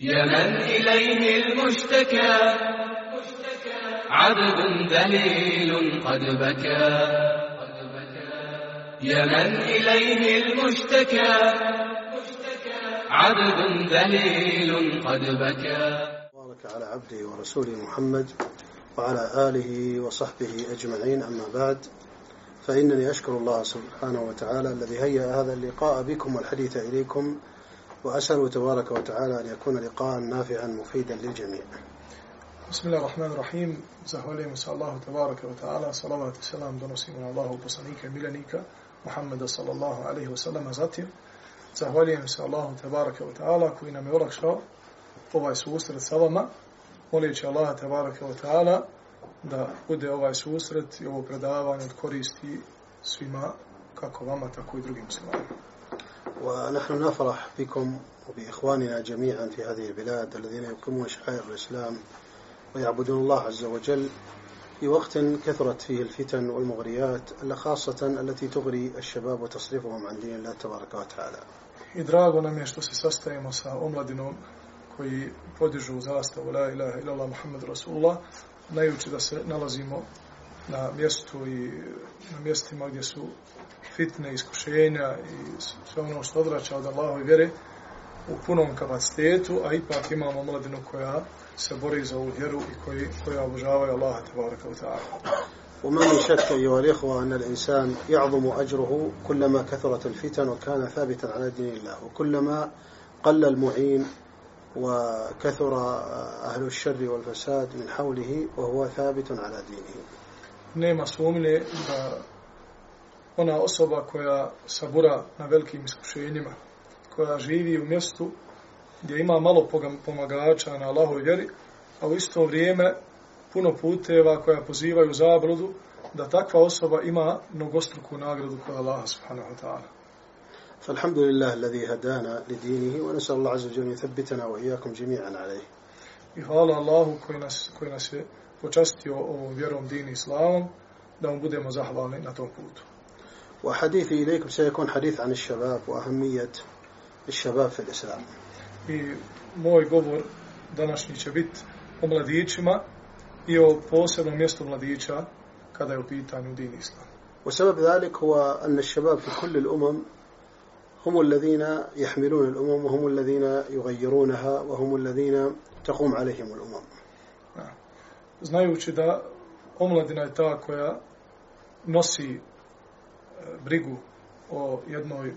يا من إليه المشتكى. عبد ذليل قد بكى. يا من إليه المشتكى. عبد ذليل قد بكى. بارك على عبده ورسوله محمد وعلى آله وصحبه أجمعين. أما بعد فإنني أشكر الله سبحانه وتعالى الذي هيأ هذا اللقاء بكم والحديث إليكم. وأسأل تبارك وتعالى أن يكون لقاء نافعا مفيدا للجميع بسم الله الرحمن الرحيم Zahvaljujem se Allahu tebareke ve ta'ala, salavat i selam donosimo na Allahu poslanika i miljenika Muhammeda sallallahu alaihi wa sallam. Zatim, zahvaljujem se Allahu tebareke ve ta'ala koji nam je olakšao ovaj susret sa vama, molijeći Allaha tebareke ve ta'ala da bude ovaj susret i ovo predavanje od koristi svima, kako vama, tako i drugim muslimanima. ونحن نفرح بكم وبإخواننا جميعا في هذه البلاد الذين يقيمون شعائر الإسلام ويعبدون الله عز وجل في وقت كثرت فيه الفتن والمغريات خاصة التي تغري الشباب وتصرفهم عن دين الله تبارك وتعالى. I drago nam je što se sastajemo sa omladinom koji podižu zastavu La ilaha illallah Muhammed Rasulullah, znajući da se nalazimo na mjestu i na mjestima gdje su fitne, iskušenja i sve ono što odvraća od Allahove vjere u punom kapacitetu, a ipak imamo mladinu koja se bori za ovu vjeru i koji, koja obožavaju Allaha tebaraka wa ta'ala. وما من شك أيها الإخوة أن الإنسان يعظم أجره كلما كثرت الفتن وكان ثابتا على دين الله وكلما قل المعين وكثر أهل الشر والفساد من حوله وهو ثابت على دينه Nema sumnje da ona osoba koja sabura na velikim iskušenjima, koja živi u mjestu gdje ima malo pomagača na Allahoj vjeri, a u isto vrijeme puno puteva koja pozivaju zabludu, da takva osoba ima mnogostruku nagradu kod Allaha subhanahu wa ta'ala. فالحمد لله الذي هدانا لدينه ونسأل الله عز وجل أن يثبتنا وإياكم جميعا عليه I hvala Allahu koji nas, koji nas je počastio ovom vjerom dini islamom, da mu budemo zahvalni na tom putu. وحديثي إليكم سيكون حديث عن الشباب وأهمية الشباب في الإسلام. I moj govor današnji će biti o mladićima i o posebnom mjestu mladića kada je u pitanju din islam. وسبب ذلك هو أن الشباب في كل الأمم هم الذين يحملون الأمم وهم الذين يغيرونها وهم الذين تقوم عليهم الأمم. Znajući da omladina je ta koja nosi brigu o jednoj,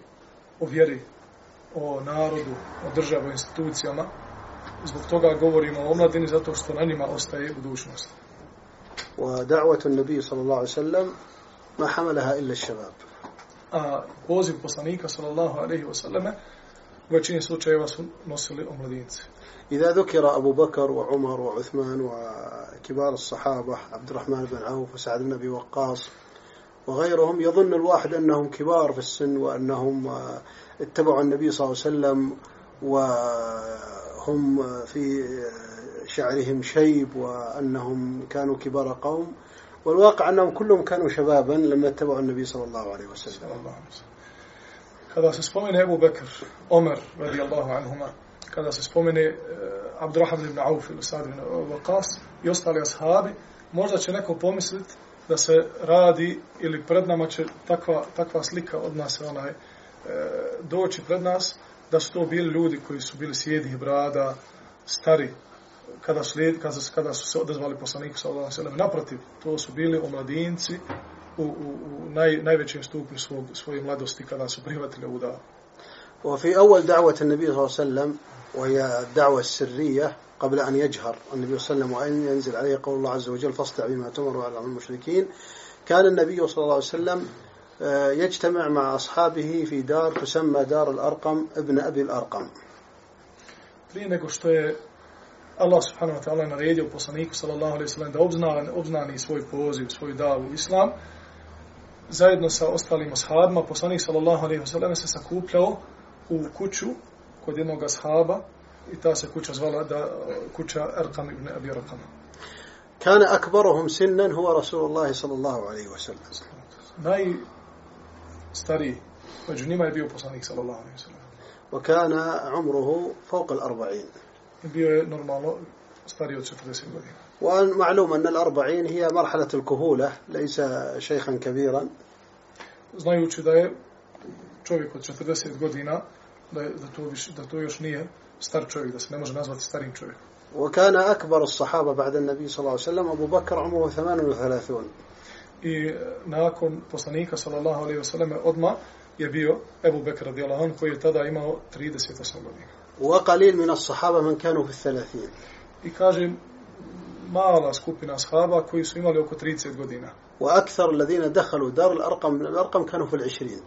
o vjeri, o narodu, o državu, o institucijama, zbog toga govorimo o omladini zato što na njima ostaje budućnost. ودعوة النبي صلى الله عليه وسلم ما حملها إلا الشباب A poziv poslanika sallallahu alejhi ve selleme u većini slučajeva su nosili omladinci. إذا ذكر أبو بكر وعمر وعثمان وكبار الصحابة عبد الرحمن بن عوف وسعد بن أبي وقاص وغيرهم يظن الواحد أنهم كبار في السن وأنهم اتبعوا النبي صلى الله عليه وسلم وهم في شعرهم شيب وأنهم كانوا كبار قوم. والواقع أنهم كلهم كانوا شبابا لما اتبعوا النبي صلى الله عليه وسلم. Kada se spomene Abu Bekr, Omer radijallahu anhuma, kada se spomene uh, Abdurrahman ibn Auf ili Sa'd ibn Waqas i ostali ashabi, možda će neko pomisliti da se radi ili pred nama će takva, takva slika od nas onaj, e, doći pred nas, da su to bili ljudi koji su bili sjedih brada, stari, kada su, lijed, kada, kada su se odazvali poslaniku sallallahu alejhi ve sellem naprotiv to su bili omladinci u, u, u naj, najvećem stupnju svog, svoje mladosti kada su prihvatili ovu davu وفي أول دعوة النبي صلى الله عليه وسلم وهي الدعوة السرية قبل أن يجهر النبي صلى الله عليه وسلم وأن ينزل عليه قول الله عز وجل فاصدع بما تمر وعلى المشركين كان النبي صلى الله عليه وسلم يجتمع مع أصحابه في دار تسمى دار الأرقم ابن أبي الأرقم prije nego što je Allah subhanahu wa ta'ala naredio poslaniku sallallahu alaihi sallam da obznani, obznani svoj poziv, svoju davu islam, zajedno sa ostalim ashabima, poslanik sallallahu alaihi sallam se sakupljao u kuću kod jednog ashaba i ta se kuća zvala da, kuća Arqam ibn Abi Arqam. كان أكبرهم سنا هو رسول الله صلى الله عليه وسلم Najstariji među njima je bio poslanik sallallahu alaihi sallam. وكان عمره فوق الأربعين I bio je normalno stariji od 40 godina. ومعلوم أن الأربعين هي مرحلة الكهولة ليس شيخا كبيرا Znajući da je čovjek od 40 godina, da, je, da, to, da to još nije star čovjek, da se ne može nazvati starim čovjekom. وكان أكبر الصحابة بعد النبي صلى الله عليه وسلم أبو بكر عمره 38 I e, nakon poslanika, sallallahu alaihi wasallam, odma je bio Ebu Bekr radijallahu anhu, koji je tada imao 38 godina. وقليل من الصحابة من كانوا في الثلاثين I kaže, mala skupina ashaba koji su imali oko 30 godina. وأكثر الذين دخلوا دار الأرقم من الأرقم كانوا في العشرين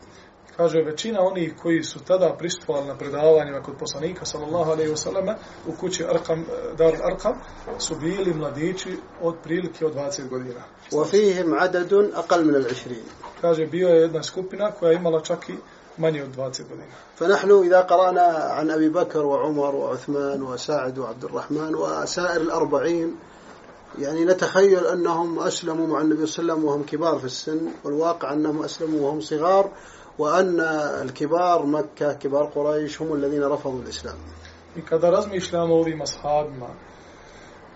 Kaže, većina onih koji su tada pristupovali na predavanjima kod poslanika, sallallahu alaihi wasallam, u kući Arkam, Dar Arkam, su bili mladići od prilike od 20 godina. وفيهم عدد أقل من العشرين Kaže, bio je jedna skupina koja je imala čak i manje od 20 godina. فنحن إذا قرأنا عن أبي بكر وعمر وعثمان وسعد وعبد الرحمن وسائر الأربعين يعني نتخيل أنهم أسلموا مع النبي صلى الله عليه وسلم وهم كبار في السن والواقع أنهم أسلموا وهم صغار وأن الكبار مكة كبار قريش هم الذين رفضوا الإسلام I kada razmišljamo o ovim ashabima,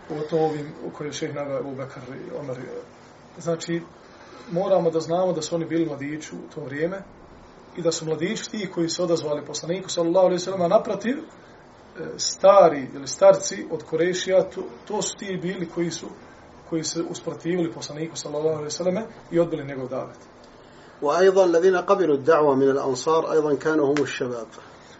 o to ovim u kojoj šeh naveo Abu Bakr i Omer, znači moramo da znamo da su oni bili mladići u to vrijeme i da su mladići ti koji su odazvali poslaniku sallallahu alejhi ve sellem a naprotiv e, stari ili starci od Korešija to, to su ti bili koji su koji se usprotivili poslaniku sallallahu alejhi ve selleme i odbili njegov davet. وأيضا الذين قبلوا الدعوة من الأنصار أيضا كانوا هم الشباب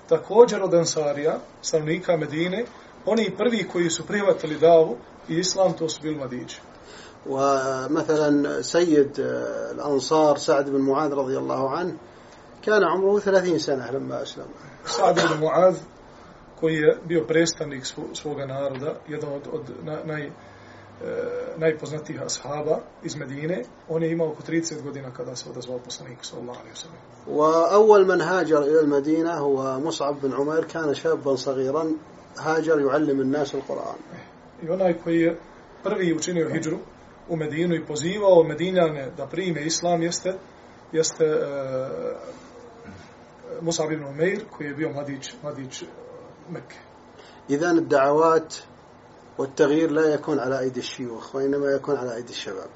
Također od Ansarija, stanovnika Medine, oni prvi koji su prihvatili davu i islam, to su bili mladići. ومثلا سيد الأنصار سعد بن معاذ رضي الله عنه كان عمره ثلاثين سنة لما أسلم Sa'd ibn Mu'adh, koji je bio predstavnik svo- svoga naroda, jedan od, od na, naj, e, najpoznatijih ashaba iz Medine, on je imao oko 30 godina kada se odazvao poslaniku sallallahu alejhi ve sellem. وأول من هاجر إلى المدينة هو مصعب بن عمير كان شابا صغيرا هاجر يعلم الناس القرآن I onaj koji je prvi učinio hidžru u Medinu i pozivao Medinjane da prime islam jeste jeste e, Musab ibn Umeir koji je bio mladić, mladić e, Mekke. إذا الدعوات والتغيير لا يكون على أيدي الشيوخ وإنما يكون على أيدي الشباب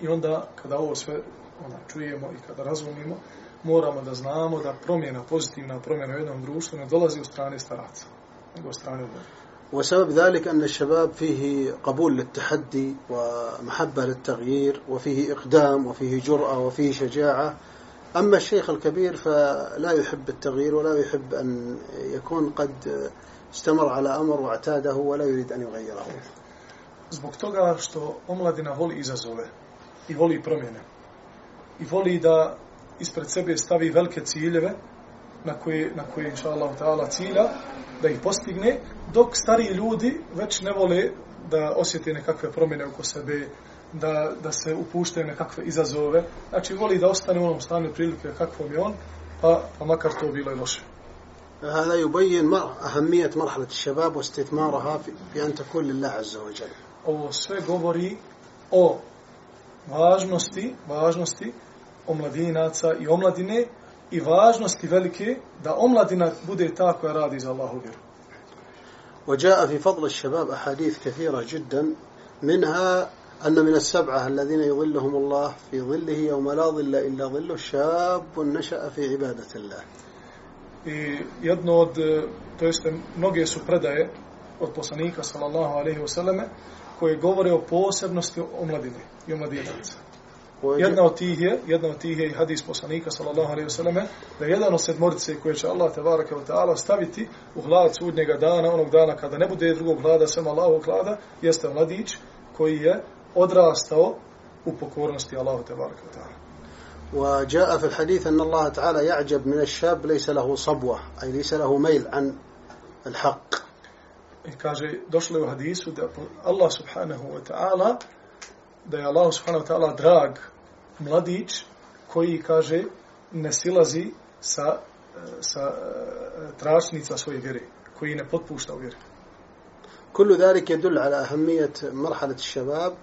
I onda kada ovo sve ona, čujemo i kada razumimo, moramo da znamo da promjena, pozitivna promjena u jednom društvu ne dolazi od strane staraca, nego od strane. وسبب ذلك أن الشباب فيه قبول للتحدي ومحبة للتغيير وفيه إقدام وفيه جرأة وفيه شجاعة أما الشيخ الكبير فلا يحب التغيير ولا يحب أن يكون قد استمر على أمر واعتاده ولا يريد an يغيره. Zbog toga što omladina voli izazove i voli promjene i voli da ispred sebe stavi velike ciljeve na koje, na koje inša Allah ta'ala cilja da ih postigne dok stari ljudi već ne vole da osjete nekakve promjene oko sebe da, da se upuštaju nekakve izazove. Znači voli da ostane u onom stanju prilike kakvom je on pa, pa makar to bilo i loše. هذا يبين مر- أهمية مرحلة الشباب واستثمارها في في أن تكون لله عز وجل Ovo sve govori o važnosti, važnosti omladinaca i omladine i važnosti velike da omladina bude ta koja radi za Allahu vjeru. وجاء في فضل الشباب أحاديث كثيرة جدا منها أن من السبعة الذين يظلهم الله في ظله يوم لا ظل إلا ظله شاب نشأ في عبادة الله I jedno od, e, to jeste, mnoge su predaje od poslanika, sallallahu alaihi wasallame, koje govore o posebnosti omladine i omladinaca. Jedna od tih je, jedna od tih je i hadis poslanika sallallahu alejhi ve selleme da je jedan od sedmorice koje će Allah te bareke ve taala staviti u hlad sudnjega dana, onog dana kada ne bude drugog hlada sem Allahovog hlada, jeste mladić koji je odrastao u pokornosti Allahu te bareke ve taala. وجاء في الحديث أن الله تعالى يعجب من الشاب ليس له صبوة أي ليس له ميل عن الحق I kaže, došlo je u hadisu da Allah subhanahu wa ta'ala, da je Allah subhanahu wa ta'ala drag mladić koji, kaže, ne silazi sa, sa e, tračnica svoje vjere, koji ne potpušta u vjeri. كل ذلك يدل على أهمية مرحلة الشباب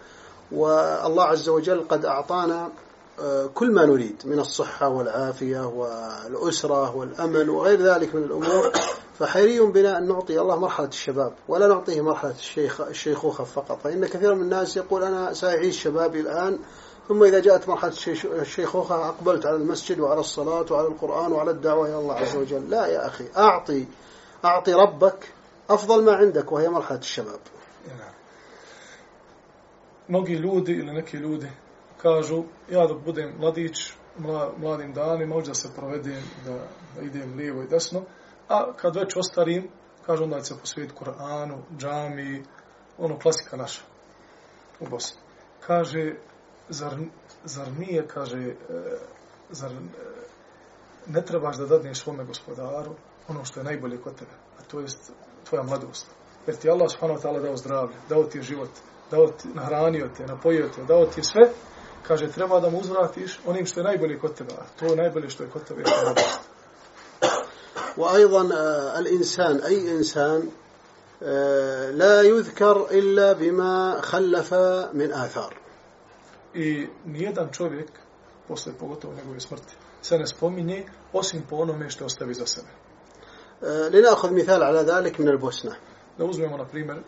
والله عز وجل قد أعطانا آه، كل ما نريد من الصحة والعافية والأسرة والأمن وغير ذلك من الأمور فحري بنا أن نعطي الله مرحلة الشباب ولا نعطيه مرحلة الشيخ الشيخوخة فقط. فإن كثير من الناس يقول أنا سأعيش شبابي الآن ثم إذا جاءت مرحلة الشيخوخة أقبلت على المسجد وعلى الصلاة وعلى القرآن وعلى الدعوة إلى الله عز وجل. لا يا أخي أعطي أعطي ربك أفضل ما عندك وهي مرحلة الشباب. Mnogi ljudi ili neki ljudi kažu, ja dok budem mladić, mla, mladim danima, možda se provedem, da, da idem lijevo i desno, a kad već ostarim, kažu onda će se posvijeti Kur'anu, džami, ono klasika naša u Bosni. Kaže, zar, zar nije, kaže, e, zar e, ne trebaš da dadneš svome gospodaru ono što je najbolje kod tebe, a to je tvoja mladost. Jer ti Allah subhanahu wa ta'ala dao zdravlje, dao ti je život, dao ti, nahranio te, napojio te, dao ti je sve, kaže, treba da mu uzvratiš onim što je najbolje kod tebe, a to najbolje što je kod tebe je. وأيضا آه، الإنسان أي إنسان آه، لا يذكر إلا بما خلف من آثار I nijedan čovjek, posle pogotovo njegove smrti, se ne spominje osim po onome što ostavi za sebe. آه، لنأخذ مثال على ذلك من البوسنة Da uzmemo, na primjer, eh,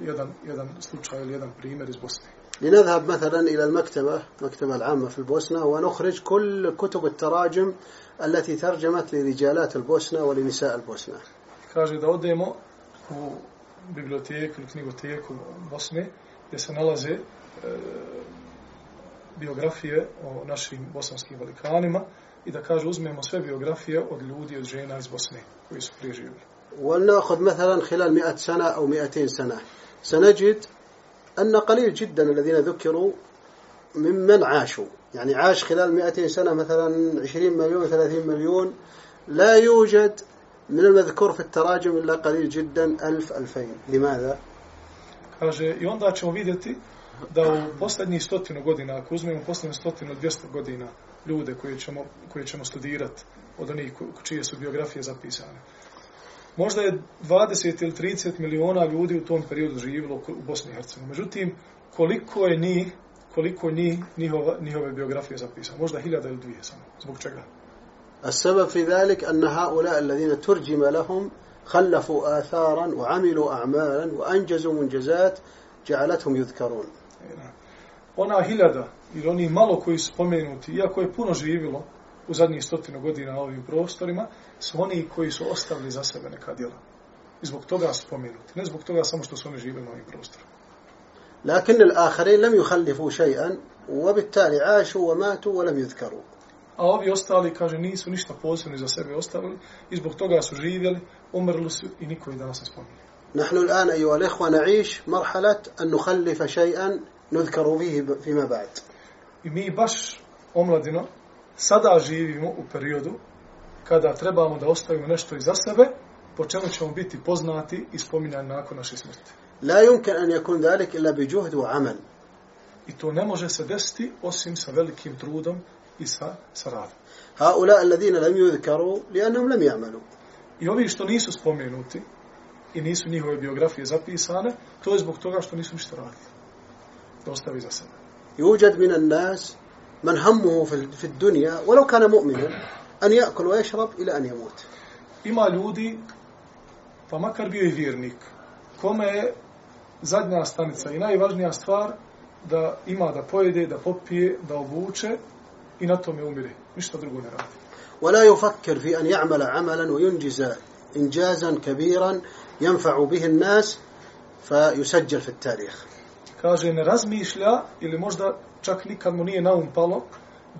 jedan, jedan slučaj ili jedan primjer iz Bosne. لنذهب مثلا إلى المكتبة المكتبة العامة في البوسنة ونخرج كل كتب التراجم التي ترجمت لرجالات البوسنة ولنساء البوسنة kaže da odemo u biblioteke knjigoteke Bosne gdje se nalaze biografije o našim bosanskim velikanima i da kaže uzmemo sve biografije od ljudi od žena iz Bosne koji su preživjeli. Wa na khod mathalan khilal 100 sana aw 200 sana. Sanajid أن قليل جدا الذين ذكروا ممن عاشوا يعني عاش خلال 200 سنة مثلا 20 مليون 30 مليون لا يوجد من المذكور في التراجم إلا قليل جدا ألف ألفين لماذا؟ Kaže, i onda ćemo vidjeti da u posljednjih stotinu godina, ako uzmemo posljednjih stotinu 200 godina ljude koje ćemo, koje ćemo studirati od onih čije su biografije zapisane, možda je 20 ili 30 miliona ljudi u tom periodu živjelo u Bosni i Hercegovini. Međutim, koliko je njih, koliko njih, njihova, njihove biografije zapisane? Možda hiljada ili dvije samo. Zbog čega? السبب في ذلك أن هؤلاء الذين ترجم لهم خلفوا آثارا وعملوا أعمالا وأنجزوا منجزات جعلتهم يذكرون Ona hiljada ili oni malo koji su spomenuti, iako je puno živjelo u zadnjih stotinu godina na ovim prostorima, su oni koji su ostavili za sebe neka djela. I zbog toga su spomenuti. Ne zbog toga samo što su oni živjeli na ovim prostorima. لكن الآخرين لم يخلفوا شيئا وبالتالي عاشوا وماتوا ولم يذكروا A ovi ostali, kaže, nisu ništa posebno za sebe ostavili i zbog toga su živjeli, umrli su i niko ih danas ne spominje. نحن الآن أيها الإخوة نعيش مرحلة أن نخلف شيئا نذكر فيه فيما بعد I mi baš, omladino, sada živimo u periodu kada trebamo da ostavimo nešto iza sebe, po čemu ćemo biti poznati i spominjani nakon naše smrti. La yumkin an yakun dalik illa bi juhd wa amal. I to ne može se desiti osim sa velikim trudom i sa sa radom. Haula alladina lam yuzkaru li'annahum lam ya'malu. I ovi što nisu spomenuti i nisu njihove biografije zapisane, to je zbog toga što nisu ništa radili. Dostavi za sebe. Yujad min an-nas من همه في الدنيا ولو كان مؤمنا أن يأكل ويشرب إلى أن يموت. إما لودي فما كربيو يفيرنيك كما زادنا أستانيسا إنا يواجني أستوار دا إما دا بويدي دا بوبي دا أبوچه إنا تومي أمري مش تدرقو ولا يفكر في أن يعمل عملا وينجز إنجازا كبيرا ينفع به الناس فيسجل في التاريخ. Kaže, ne razmišlja ili možda čak nikad mu nije na um palo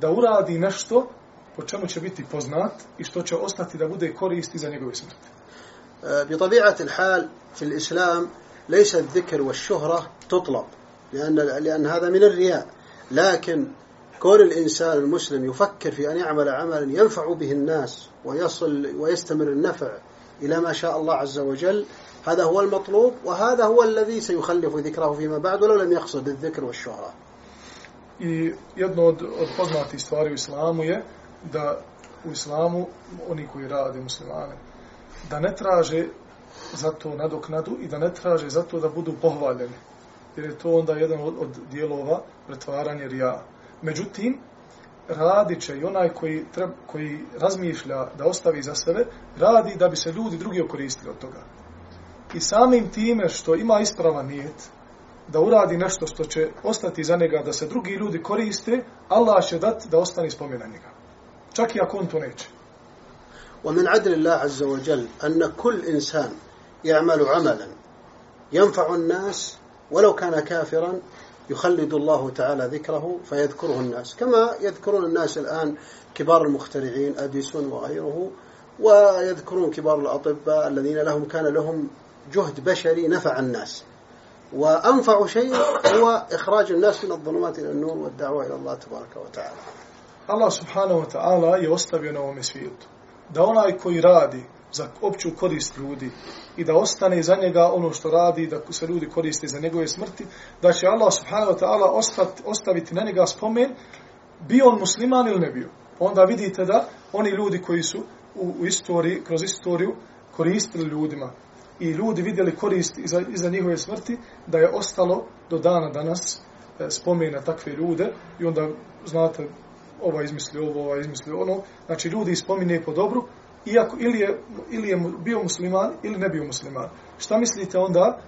da uradi nešto po čemu će biti poznat i što će ostati da bude koristi za njegove smrti. آه، بطبيعة الحال في الإسلام ليس الذكر والشهرة تطلب لأن لأن هذا من الرياء لكن كون الإنسان المسلم يفكر في أن يعمل عملا ينفع به الناس ويصل ويستمر النفع إلى ما شاء الله عز وجل هذا هو المطلوب وهذا هو الذي سيخلف ذكره فيما بعد ولو لم يقصد الذكر والشهرة I jedno od, od poznatih stvari u islamu je da u islamu oni koji rade muslimane, da ne traže za to nadoknadu i da ne traže za to da budu pohvaljeni. Jer je to onda jedan od, od dijelova pretvaranja rija. Međutim, radit će i onaj koji, treb, koji razmišlja da ostavi za sebe, radi da bi se ljudi drugi okoristili od toga. I samim time što ima ispravan nijet, da uradi nešto što će ostati za njega, da se drugi ljudi koriste, Allah će dati da ostane spomena njega. Čak i ako on to neće. ومن عدل الله عز وجل أن كل إنسان يعمل عملا ينفع الناس ولو كان كافرا يخلد الله تعالى ذكره فيذكره الناس كما يذكرون الناس الآن كبار المخترعين أديسون وغيره ويذكرون كبار الأطباء الذين لهم كان لهم جهد بشري نفع الناس وأنفع شيء هو إخراج الناس من الظلمات إلى النور والدعوة إلى الله تبارك وتعالى Allah subhanahu wa ta'ala je ostavio na ovome svijetu. Da onaj koji radi za opću korist ljudi i da ostane za njega ono što radi, da se ljudi koriste za njegove smrti, da će Allah subhanahu wa ta'ala ostaviti na njega spomen, bio on musliman ili ne bio. Onda vidite da oni ljudi koji su u, u istoriji, kroz istoriju koristili ljudima i ljudi vidjeli korist iza, iza njihove smrti, da je ostalo do dana danas e, spomena takve ljude i onda, znate, ova izmisli ovo, ova izmisli ono. Znači, ljudi spomine po dobru, iako ili je, ili je bio musliman ili ne bio musliman. Šta mislite onda,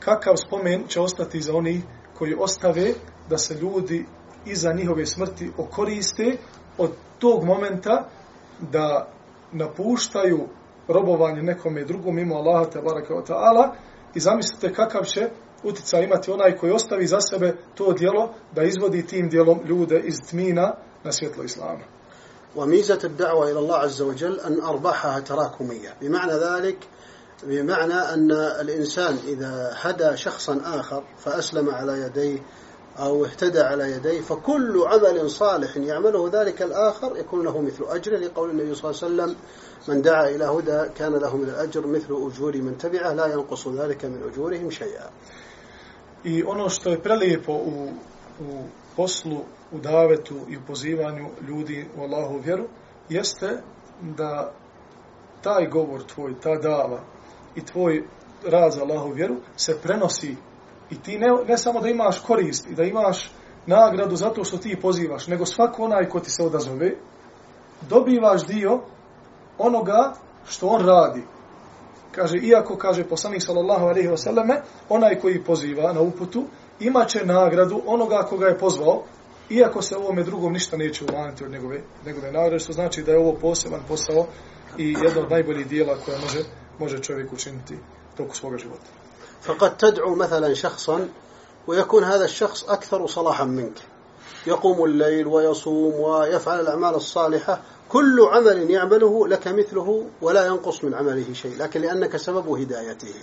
kakav spomen će ostati za oni koji ostave da se ljudi iza njihove smrti okoriste od tog momenta da napuštaju robovanje nekome drugom mimo Allaha te baraka wa ta'ala i zamislite kakav će utica imati onaj koji ostavi za sebe to dijelo da izvodi tim dijelom ljude iz tmina na svjetlo Islama. وميزة الدعوة إلى الله عز وجل أن أرباحها تراكمية بمعنى ذلك بمعنى أن الإنسان إذا هدى شخصا آخر فأسلم على يديه أو اهتدى على يديه فكل عمل صالح يعمله ذلك الآخر يكون له مثل أجره لقول النبي صلى الله عليه وسلم من دعا إلى هدى كان له من الأجر مثل أجور من تبعه لا ينقص ذلك من أجورهم شيئا. I ono što je prelijepo u, u poslu, u davetu i u pozivanju ljudi u Allahu vjeru, jeste da taj govor tvoj, ta dava i tvoj rad za Allahu vjeru se prenosi i ti ne, ne samo da imaš korist i da imaš nagradu zato što ti pozivaš, nego svako onaj ko ti se odazove, dobivaš dio onoga što on radi. Kaže, iako, kaže poslanik sallallahu alaihi wa sallame, onaj koji poziva na uputu, imaće nagradu onoga koga je pozvao, iako se ovome drugom ništa neće umaniti od njegove, njegove nagrade, što znači da je ovo poseban posao i jedno od najboljih dijela koje može, može čovjek učiniti toku svoga života. فقد تدعو مثلا شخصا ويكون هذا الشخص أكثر صلاحا منك يقوم الليل ويصوم ويفعل الأعمال الصالحة كل عمل يعمله لك مثله ولا ينقص من عمله شيء لكن لأنك سبب هدايته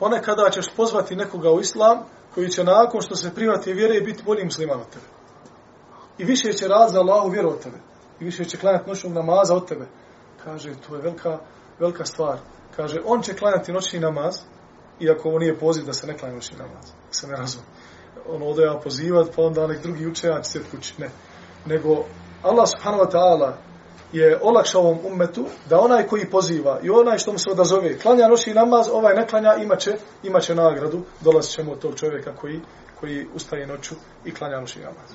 Ponekada ćeš pozvati nekoga u islam koji će nakon što se privati vjere biti bolji musliman od tebe. I više će rad za Allahu vjeru od tebe. I više će klanjati noćnog namaza od tebe. Kaže, to je velika, velika stvar. Kaže, on će klanjati noćni namaz, iako ovo nije poziv da se ne klanja noćni namaz. Se ne razum. On ode ja pozivat, pa onda nek drugi učenjaci sjeti kući. Ne. Nego, Allah subhanahu wa ta'ala je olakšao ovom ummetu da onaj koji poziva i onaj što mu se odazove klanja noći namaz, ovaj ne klanja, imaće, imaće nagradu, dolazit ćemo od tog čovjeka koji, koji ustaje noću i klanja noći namaz.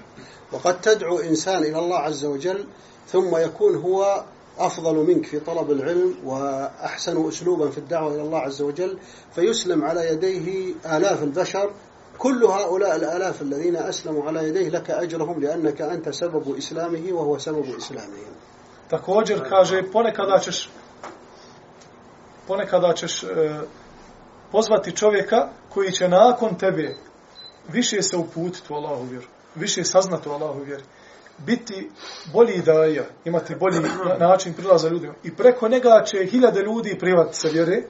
وقد تدعو إنسان إلى الله عز وجل ثم يكون هو أفضل منك في طلب العلم وأحسن أسلوبا في الدعوة إلى الله عز وجل فيسلم على يديه آلاف البشر كل هؤلاء الآلاف الذين أسلموا على يديه لك أجرهم لأنك أنت سبب إسلامه وهو سبب إسلامهم. Također kaže ponekada ćeš ponekada ćeš e, pozvati čovjeka koji će nakon tebe više se uputiti u Allahu vjeru, više saznati u Allahu vjeru, biti bolji daja, imati bolji način prilaza ljudima i preko njega će hiljade ljudi privati se vjere,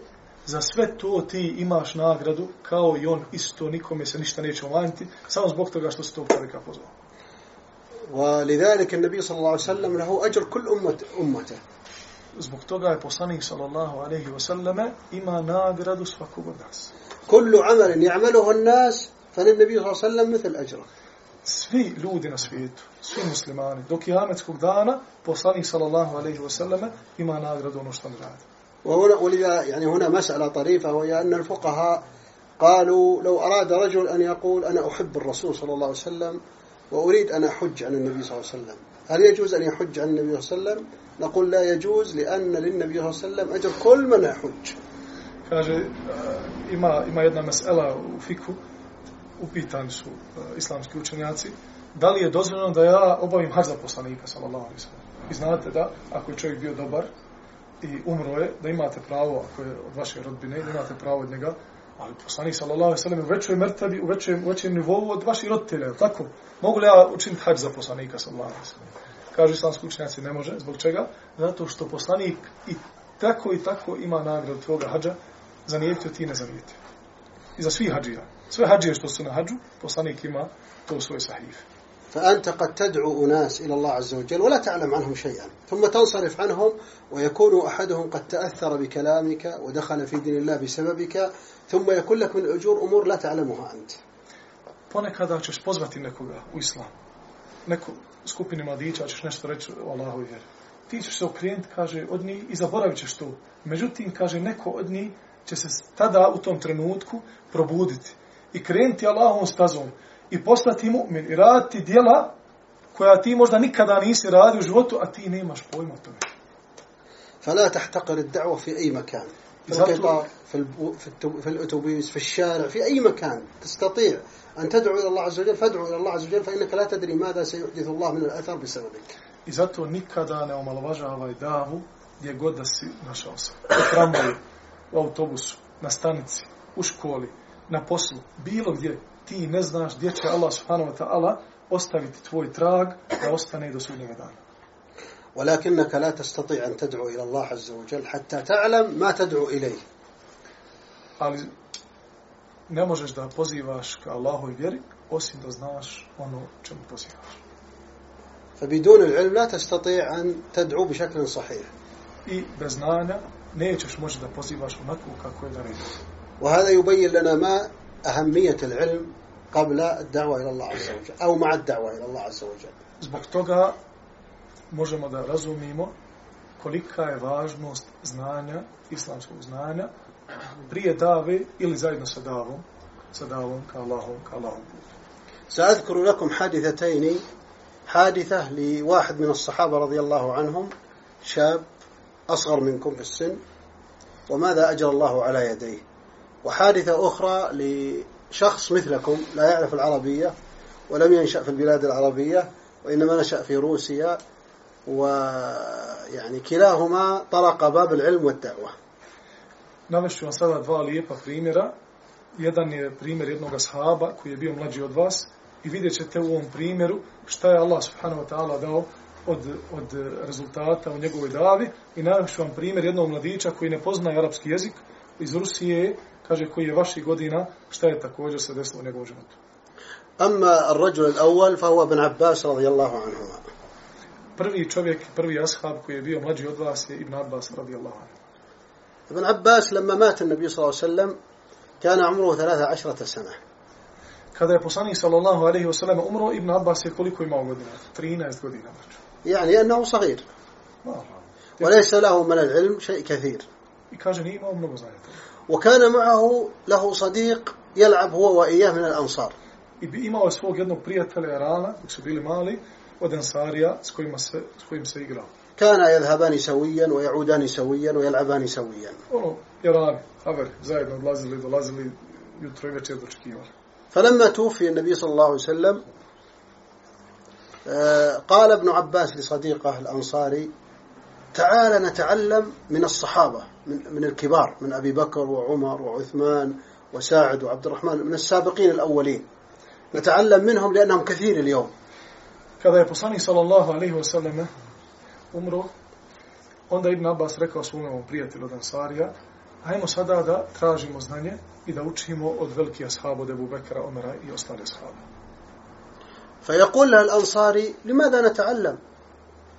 za sve to ti imaš nagradu kao i on isto nikome se ništa neće umanjiti samo zbog toga što se tog čovjeka pozvao. ولذلك النبي صلى الله عليه وسلم له أجر كل أمة أمته Zbog toga je poslanik sallallahu alejhi ve selleme ima nagradu svakog od nas. كل عمل يعمله الناس فللنبي صلى الله عليه وسلم مثل أجره Svi ljudi na svijetu, svi muslimani, do kijametskog dana, poslanik sallallahu alejhi ve selleme ima nagradu ono što on radi. وهنا ولذا يعني هنا مسألة طريفة وهي أن الفقهاء قالوا لو أراد رجل أن يقول أنا أحب الرسول صلى الله عليه وسلم وأريد أن أحج عن النبي صلى الله عليه وسلم هل يجوز أن يحج عن النبي صلى الله عليه وسلم نقول لا يجوز لأن للنبي صلى الله عليه وسلم أجر كل من يحج Kaže, ima, ima jedna mesela u fiku, upitani su uh, islamski učenjaci, da li je dozvoljeno da ja obavim hađ za poslanika, sallallahu alaihi sallam. I znate da, ako je čovjek bio dobar i umro je, da imate pravo, ako je od vaše rodbine, da imate pravo od njega, ali poslanik, sallallahu alaihi sallam, u većoj mrtavi, u većem, u većem nivou od vaših roditelja, tako? Mogu li ja učiniti hađ za poslanika, sallallahu alaihi sallam? Kažu islamski učenjaci, ne može. Zbog čega? Zato što poslanik i tako i tako ima nagradu tvoga hađa, zanijetio ti ne zanijetio. I za svih hađija Sve hađije što su na hađu, poslanik ima to u svoj sahif. فأنت قد تدعو أناس إلى الله عز وجل ولا تعلم عنهم شيئا ثم تنصرف عنهم ويكون أحدهم قد تأثر بكلامك ودخل في دين الله بسببك ثم يكون لك من الأجور أمور لا تعلمها أنت Ponekada ćeš pozvati nekoga u islam. Neku skupini mladića ćeš nešto reći o Allahovi vjeri. Ti ćeš se okrenuti, kaže, od njih i zaboravit ćeš to. Međutim, kaže, neko od njih će se tada u tom trenutku probuditi I krenuti Allahovom stazom i postati mu'min i raditi dijela koja ti možda nikada nisi radio u životu, a ti nemaš pojma o tome. فلا تحتقر الدعوة في أي مكان في. القطار في, الب... في, التو... في الأتوبيس في الشارع في أي مكان تستطيع أن تدعو إلى الله عز وجل فادعو إلى الله عز وجل فإنك لا تدري ماذا سيحدث الله من الأثر بسببك I zato nikada ne omalovažavaj davu gdje god da si našao se. U tramvaju, u autobusu, na stanici, u školi, na poslu, bilo gdje ti ne znaš gdje će Allah subhanahu wa ta'ala ostaviti tvoj trag da ostane do sudnjega dana. ولكنك لا تستطيع أن تدعو إلى الله عز وجل حتى تعلم ما تدعو إليه Ali ne možeš da pozivaš ka Allahovoj vjeri osim da znaš ono čemu pozivaš. فبدون العلم لا تستطيع أن تدعو بشكل صحيح I bez znanja nećeš moći da pozivaš onako kako je naredio. وهذا يبين لنا ما أهمية العلم قبل الدعوة إلى الله عز وجل أو مع الدعوة إلى الله عز وجل Zbog toga možemo da razumimo kolika je važnost znanja, islamskog znanja, prije dave ili zajedno sa davom, sa davom ka Allahom, ka Allahom. سأذكر لكم حادثتين حادثة لواحد من الصحابة رضي الله عنهم شاب أصغر منكم في السن وماذا أجر الله على يديه وحادثة أخرى لشخص مثلكم لا يعرف العربية ولم ينشأ في البلاد العربية وإنما نشأ في روسيا ويعني كلاهما طرق باب العلم والدعوة Navešću vam sada dva lijepa primjera. Jedan je primjer jednog sahaba koji je bio mlađi od vas i vidjet ćete u ovom primjeru šta je Allah subhanahu wa ta'ala dao od, od rezultata u njegovoj davi i navešću vam primjer jednog mladića koji ne poznaje arapski jezik iz Rusije, kaže koji je vaših godina, šta je također se desilo u njegovom životu. أما الرجل الأول فهو ابن عباس رضي الله عنهما Prvi čovjek, prvi ashab koji je bio mlađi od vas je Ibn Abbas radijallahu anhu. ابن عباس لما مات النبي صلى الله عليه وسلم كان عمره ثلاثة عشرة سنة Kada je poslanik sallallahu alejhi ve sellem umro, Ibn Abbas je koliko imao godina? 13 godina. Znači. يعني أنه صغير. وليس له من العلم شيء كثير I kaže, nije imao mnogo znanja. وكان معه له صديق يلعب هو وإياه من الأنصار I bi imao je svog jednog prijatelja Arana, dok su bili mali, od Ansarija, s, kojima se, s kojim se igrao. كان يذهبان سويا ويعودان سويا ويلعبان سويا Ono, Arani, haver, zajedno odlazili, dolazili, jutro i večer dočekivali. فلما توفي النبي صلى الله عليه وسلم آه، قال ابن عباس لصديقه الأنصاري تعال نتعلم من الصحابة من, من الكبار من أبي بكر وعمر وعثمان وساعد وعبد الرحمن من السابقين الأولين نتعلم منهم لأنهم كثير اليوم Kada je poslanik sallallahu alejhi ve selleme umro, onda Ibn Abbas rekao svom ovom prijatelju od Ansarija, hajmo sada da tražimo znanje i da učimo od velikih ashaba, od Ebu Bekra, Omera i ostale ashaba. فيقول له الأنصاري لماذا نتعلم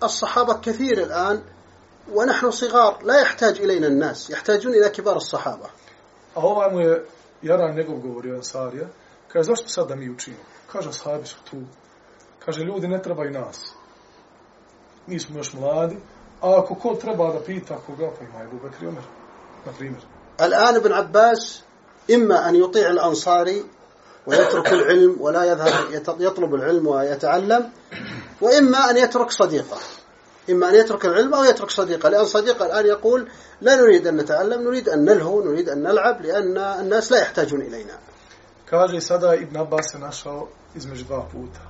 الصحابة كثير الآن ونحن صغار لا يحتاج إلينا الناس يحتاجون إلى كبار الصحابة A ovaj mu je Jaran njegov govorio Ansarija, kaže, zašto sad da mi učimo? Kaže, ashabi su tu. Kaže, ljudi ne trebaju nas. Mi smo još mladi, a ako ko treba da pita koga, pa ima Ebu Bekri Omer, na primjer. الآن ابن عباس إما أن يطيع الأنصاري ويترك العلم ولا يذهب يط- يطلب العلم ويتعلم وإما أن يترك صديقه إما أن يترك العلم أو يترك صديقه لأن صديقه الآن يقول لا نريد أن نتعلم نريد أن نلهو نريد أن نلعب لأن الناس لا يحتاجون إلينا. كاجي سادا ابن عباس ناشاو إزمج بوتا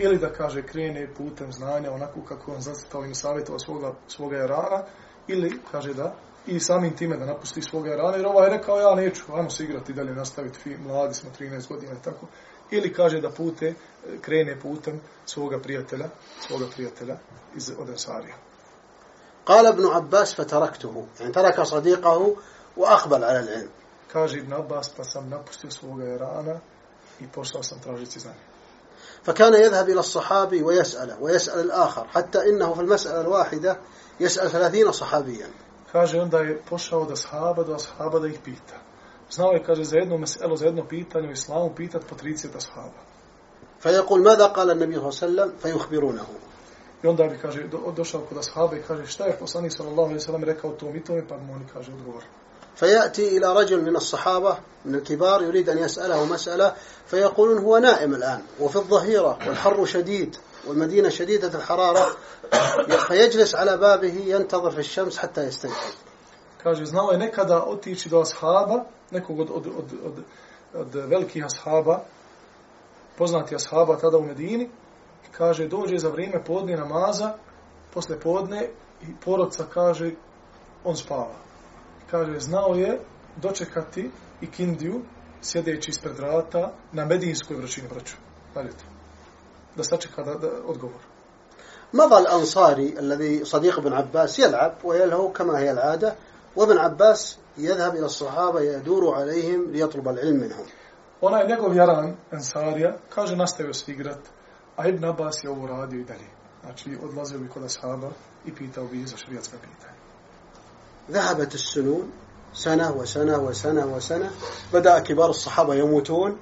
إلي دا كاجي كريني بوتا مزنانا ونكو كاكو أن زاستاو إن سابتا وسوغا إلي كاجي دا i samim time da napusti svoga rana, jer ovaj je rekao, ja neću, ajmo se igrati dalje, nastaviti, mladi smo 13 godina i tako, ili kaže da pute krene putem svoga prijatelja, svoga prijatelja iz od Ensarija. قال ابن عباس فتركته يعني ترك صديقه وأقبل على العلم Kaže Ibn Abbas, pa sam napustio svoga jarana i pošao sam tražiti znanje. فكان يذهب إلى الصحابي ويسأله ويسأل الآخر حتى إنه في المسألة الواحدة يسأل ثلاثين صحابيا Kaže, onda je pošao do ashaba, do ashaba da ih pita. Znao je, kaže, za jedno meselo, za jedno pitanje u islamu pitat po 30 ashaba. فيقول ماذا قال النبي صلى الله عليه وسلم؟ فيخبرونه. I onda bi, kaže, do, došao kod ashaba i kaže, šta je poslanik sallallahu alaihi sallam rekao tom i tome, pa mu oni kaže odgovor. فيأتي إلى رجل من الصحابة من الكبار يريد أن يسأله مسألة فيقولون هو نائم الآن وفي الظهيرة والحر شديد والمدينة شديدة الحرارة فيجلس على بابه ينتظر في الشمس حتى يستيقظ. Kaže, znao je nekada otići do ashaba, nekog od, od, od, od, od velikih ashaba, poznati ashaba tada u Medini, i kaže, dođe za vrijeme podne namaza, posle podne, i porodca kaže, on spava. Kaže, znao je dočekati i kindiju, sjedeći ispred vrata, na medinskoj vrućini vraću. To. Da sačeka da, da odgovor. مضى الأنصاري الذي صديق ابن عباس يلعب ويلهو كما هي العادة وابن عباس يذهب إلى الصحابة يدور عليهم ليطلب العلم منهم Onaj njegov jaran, Ensarija, kaže, nastavio se igrat, a Ibn Abbas je ovo radio i dalje. Znači, odlazio bi kod ashaba i pitao bi za šarijatska pitanja. ذهبت السنون سنة وسنة وسنة وسنة بدأ كبار الصحابة يموتون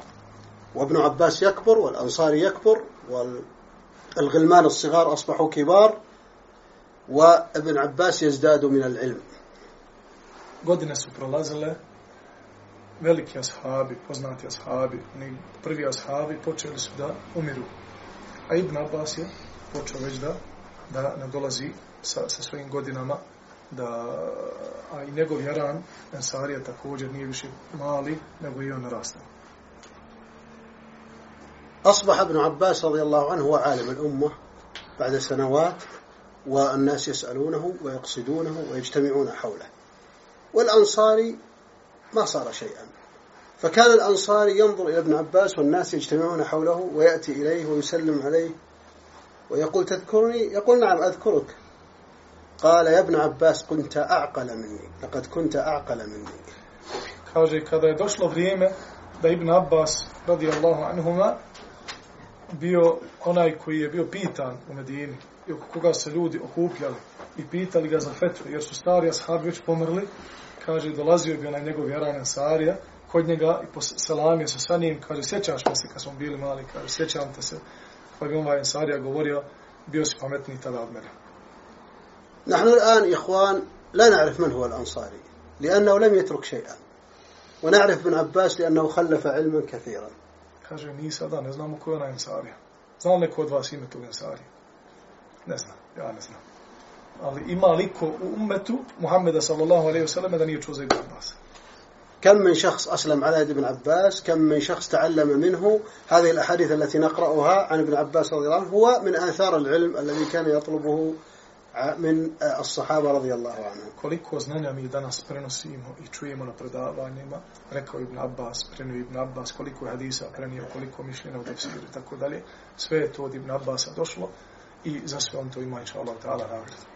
وابن عباس يكبر والأنصاري يكبر والغلمان الصغار أصبحوا كبار وابن عباس يزداد من العلم Godine su prolazile, veliki ashabi, poznati ashabi, oni prvi ashabi počeli su da umiru. A Ibn Abbas je počeo već da, da nadolazi sa, sa svojim godinama, da, a i njegov jaran, Ensarija također nije više mali, nego i on narastao. أصبح ابن عباس رضي الله عنه هو عالم الأمة بعد سنوات والناس يسألونه ويقصدونه ويجتمعون حوله والأنصاري ما صار شيئا. فكان الأنصاري ينظر إلى ابن عباس والناس يجتمعون حوله ويأتي إليه ويسلم عليه ويقول تذكرني؟ يقول نعم أذكرك. قال يا ابن عباس كنت أعقل مني لقد كنت أعقل مني. كاجي كذا يدوش لغريمة ابن عباس رضي الله عنهما bio onaj koji je bio pitan u Medini i oko koga se ljudi okupljali i pitali kaže, dolazio bi onaj njegov vjeran Ansarija kod njega i selamio se sa njim, kaže, sjećaš me se kad smo bili mali, kaže, sjećam te se, pa bi ovaj Ansarija govorio, bio si pametniji tada od mene. نحن الآن إخوان لا نعرف من هو الأنصاري لأنه لم يترك شيئا ونعرف ابن عباس لأنه خلف علما كثيرا Kaže, mi sada ne znamo ko je onaj Ansarija. Znam neko od vas ime tog Ansarija? Ne znam, ja ne znam. Ali ima liko u ummetu Muhammeda sallallahu alaihi wasallam da nije čuo za Ibn Abbas. كم من شخص أسلم على يد ابن عباس كم من شخص تعلم منه هذه الأحاديث التي نقرأها عن ابن عباس رضي الله عنه هو من آثار العلم الذي كان يطلبه من الصحابة رضي الله عنهم Koliko znanja mi danas prenosimo i čujemo na predavanjima, rekao Ibn Abbas, prenio Ibn Abbas, koliko je hadisa prenio, koliko mišljena u tefsiru i tako dalje, sve je to od Ibn Abbasa došlo i za sve on to ima, inša Allah, ta'ala, nagradu.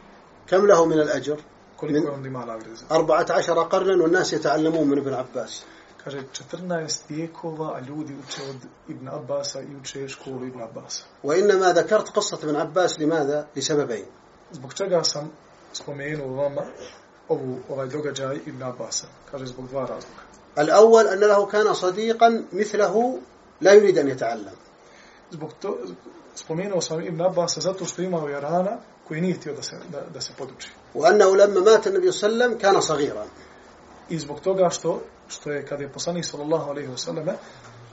كم له من الأجر من- je za 14 قرنا والناس يتعلمون من ابن عباس Kaže, 14 vijekova, a ljudi uče od Ibn Abbasa i uče školu Ibn Abbasa. وإنما ذكرت قصة ابن عباس لماذا؟ لسببين Zbog čega sam spomenuo vama ovu, ovaj događaj Ibn Abbasa? Kaže, zbog dva razloga. الأول أن له كان صديقا مثله لا يريد أن يتعلم Zbog to, spomenuo sam Ibn Abbasa zato što imao jarana koji nije htio da se, da, da se poduči. وأنه لما مات النبي صلى الله عليه وسلم كان صغيرا I zbog toga što, što je kada je poslanik sallallahu alaihi wasallam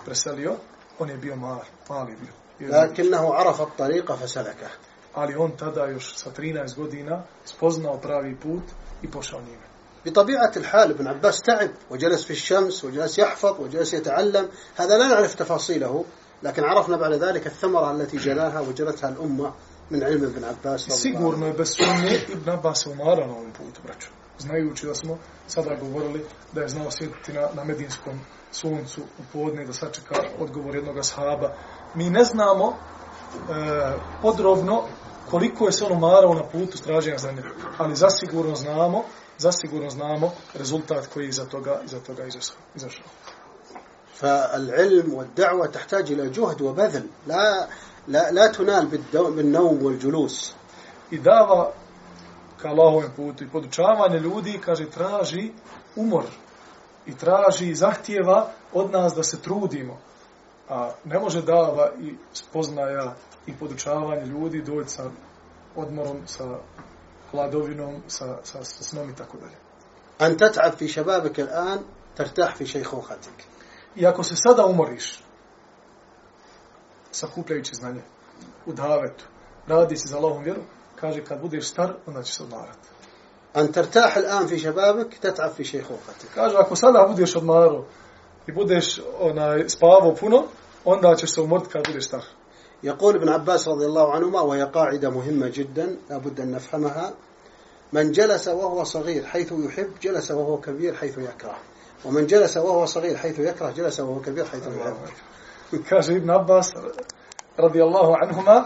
preselio, on je bio mal, mali bio. لكنه عرف الطريق فسلكه Ali on tada još sa 13 godina spoznao pravi put i pošao njime. بطبيعة الحال ابن عباس تعب وجلس في الشمس وجلس يحفظ وجلس يتعلم هذا لا نعرف تفاصيله لكن عرفنا بعد ذلك الثمرة التي جلاها وجلتها الأمة من علم ابن عباس I رضي الله sigurno عنه. je bez sumnje Ibn Abbas se umarao na ovom putu, braću. Znajući da smo sada govorili da je znao sjediti na, na medinskom suncu u podne da sačeka odgovor jednog sahaba. Mi ne znamo e, podrobno koliko je se on umarao na putu straženja znanja, ali zasigurno znamo zasigurno znamo rezultat koji je iza toga, iza toga izašao. izašao. فالعلم والدعوة تحتاج إلى جهد وبذل لا لا, لا تنال بالدو- بالنوم والجلوس I dava ka Allahovem putu i podučavanje ljudi, kaže, traži umor i traži i zahtjeva od nas da se trudimo. A ne može dava i spoznaja i podučavanje ljudi doći sa odmorom, sa hladovinom, sa, sa, sa snom i tako dalje. أن تتعب في شبابك الآن ترتاح في شيخوختك I ako se sada umoriš, sakupljajući znanje, u davetu, radi se za Allahom vjeru, kaže kad budeš star, onda će se odmarati. أن ترتاح الآن في شبابك تتعب في شيخوختك Kaže, ako sada budeš odmaro i budeš onaj, spavao puno, onda ćeš se umoriti kad budeš star. يقول ابن عباس رضي الله عنهما وهي قاعدة مهمة جدا لا بد أن نفهمها من جلس وهو صغير حيث يحب جلس وهو كبير حيث يكره ومن جلس وهو صغير حيث يكره جلس وهو كبير حيث يحب Kaže Ibn Abbas, radijallahu anhuma,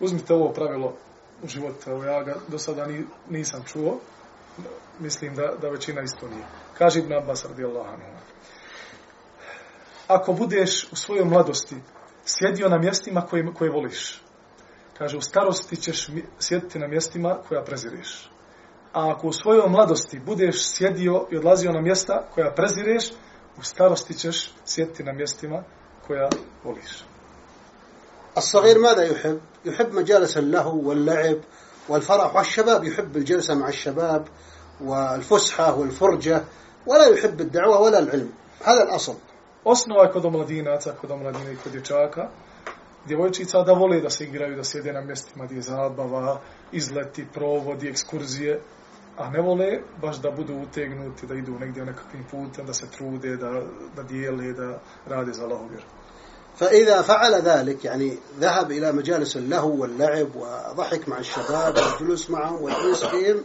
uzmite ovo pravilo u životu, evo ja ga do sada ni, nisam čuo, mislim da, da većina isto nije. Kaže Ibn Abbas, radijallahu anhuma, ako budeš u svojoj mladosti sjedio na mjestima koje, koje voliš, kaže, u starosti ćeš sjediti na mjestima koja prezireš. A ako u svojoj mladosti budeš sjedio i odlazio na mjesta koja prezireš, u starosti ćeš sjediti na mjestima koja voliš. الصغير ماذا يحب؟ يحب مجالس اللهو واللعب والفرح والشباب يحب الجلسة مع الشباب والفسحة والفرجة ولا يحب الدعوة ولا العلم هذا الأصل Osnova je kod omladinaca, kod omladine i kod dječaka, djevojčica da vole da se igraju, da sjede na mjestima gdje je zabava, izleti, provodi, ekskurzije, a ne vole baš da budu utegnuti, da idu negdje nekakvim putem, da se trude, da, da dijele, da rade za Allahu vjeru. فإذا فعل ذلك يعني ذهب إلى مجالس اللهو واللعب وضحك مع الشباب والجلوس معهم والأنس بهم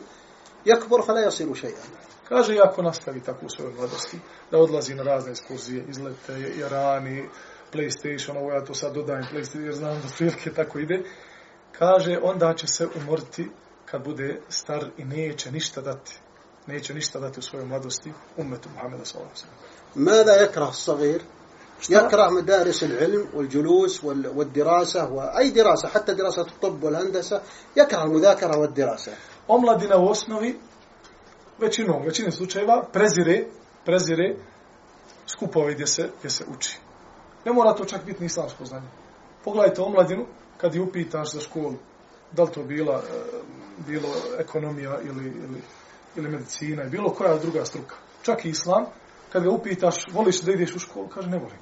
يكبر فلا يصير شيئا Kaže, i ako nastavi tako u svojoj mladosti, da odlazi na razne ekskurzije, izlete, Irani, Playstation, ovo ja to sad dodajem Playstation, jer znam da prilike tako ide, kaže, onda će se umoriti kad bude star i neće ništa dati. Neće ništa dati u svojoj mladosti umetu Muhammeda sallallahu alejhi ve sellem. ماذا يكره الصغير؟ يكره مدارس العلم والجلوس وال- والدراسة وأي دراسة حتى دراسة الطب والهندسة يكره المذاكرة والدراسة Omladina u osnovi, većinom, u većini slučajeva, prezire, prezire skupove gdje se, gdje se uči. Ne mora to čak biti ni islamsko znanje. Pogledajte omladinu, kad je upitaš za školu, da li to bila, e, bilo ekonomija ili, ili, ili medicina, i bilo koja druga struka. Čak i islam, kad ga upitaš, voliš da ideš u školu, kaže ne volim.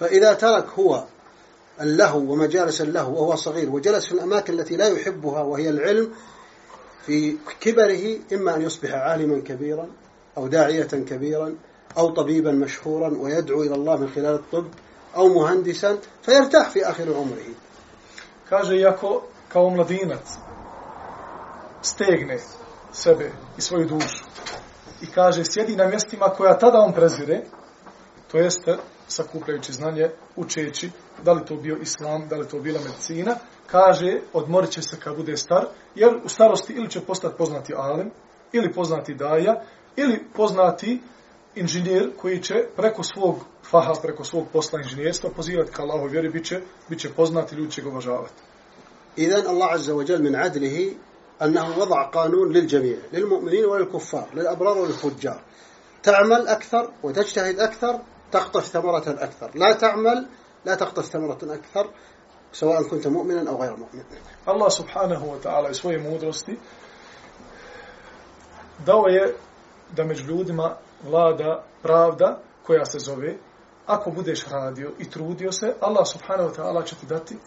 فإذا ترك هو اللهو ومجالس اللهو وهو صغير وجلس في الأماكن التي لا يحبها وهي العلم في كبره إما أن يصبح عالما كبيرا أو داعية كبيرا أو طبيبا مشهورا ويدعو إلى الله من خلال الطب أو مهندسا فيرتاح في آخر عمره. Kaže, iako kao mladinac stegne sebe i svoju dušu i kaže, sjedi na mjestima to sakupljajući znanje, učeći, da li to bio islam, da li to bila medicina, kaže, odmorit će se kad bude star, jer u starosti ili će postati poznati alim, ili poznati daja, ili poznati inženjer koji će preko svog faha, preko svog posla inženjerstva pozivati ka Allahoj vjeri, bit će, bit će poznati, ljudi će ga uvažavati. إذن الله عز وجل من عدله أنه وضع قانون للجميع للمؤمنين وللكفار للأبرار وللفجار تعمل أكثر وتجتهد أكثر تقطف ثمرة أكثر لا تعمل لا تقطف ثمرة أكثر سواء كنت مؤمنا أو غير مؤمن Allah subhanahu wa ta'ala i svoje mudrosti dao je da među ljudima vlada pravda koja se zove ako budeš radio i trudio se, Allah subhanahu wa ta'ala će ti dati,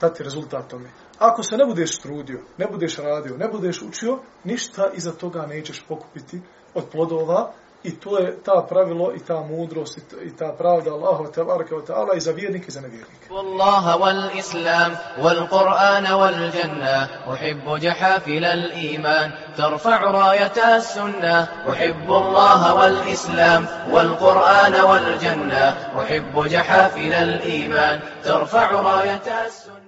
dati rezultat tome. Ako se ne budeš trudio, ne budeš radio, ne budeš učio, ništa iza toga nećeš pokupiti od plodova i to je ta pravilo i ta mudrost i ta pravda Allahu tebareke ve taala i za vjernike i za nevjernike. والله والإسلام والقرآن والجنة أحب جحافل الإيمان ترفع راية السنة أحب الله والإسلام والقرآن والجنة أحب جحافل الإيمان ترفع راية السنة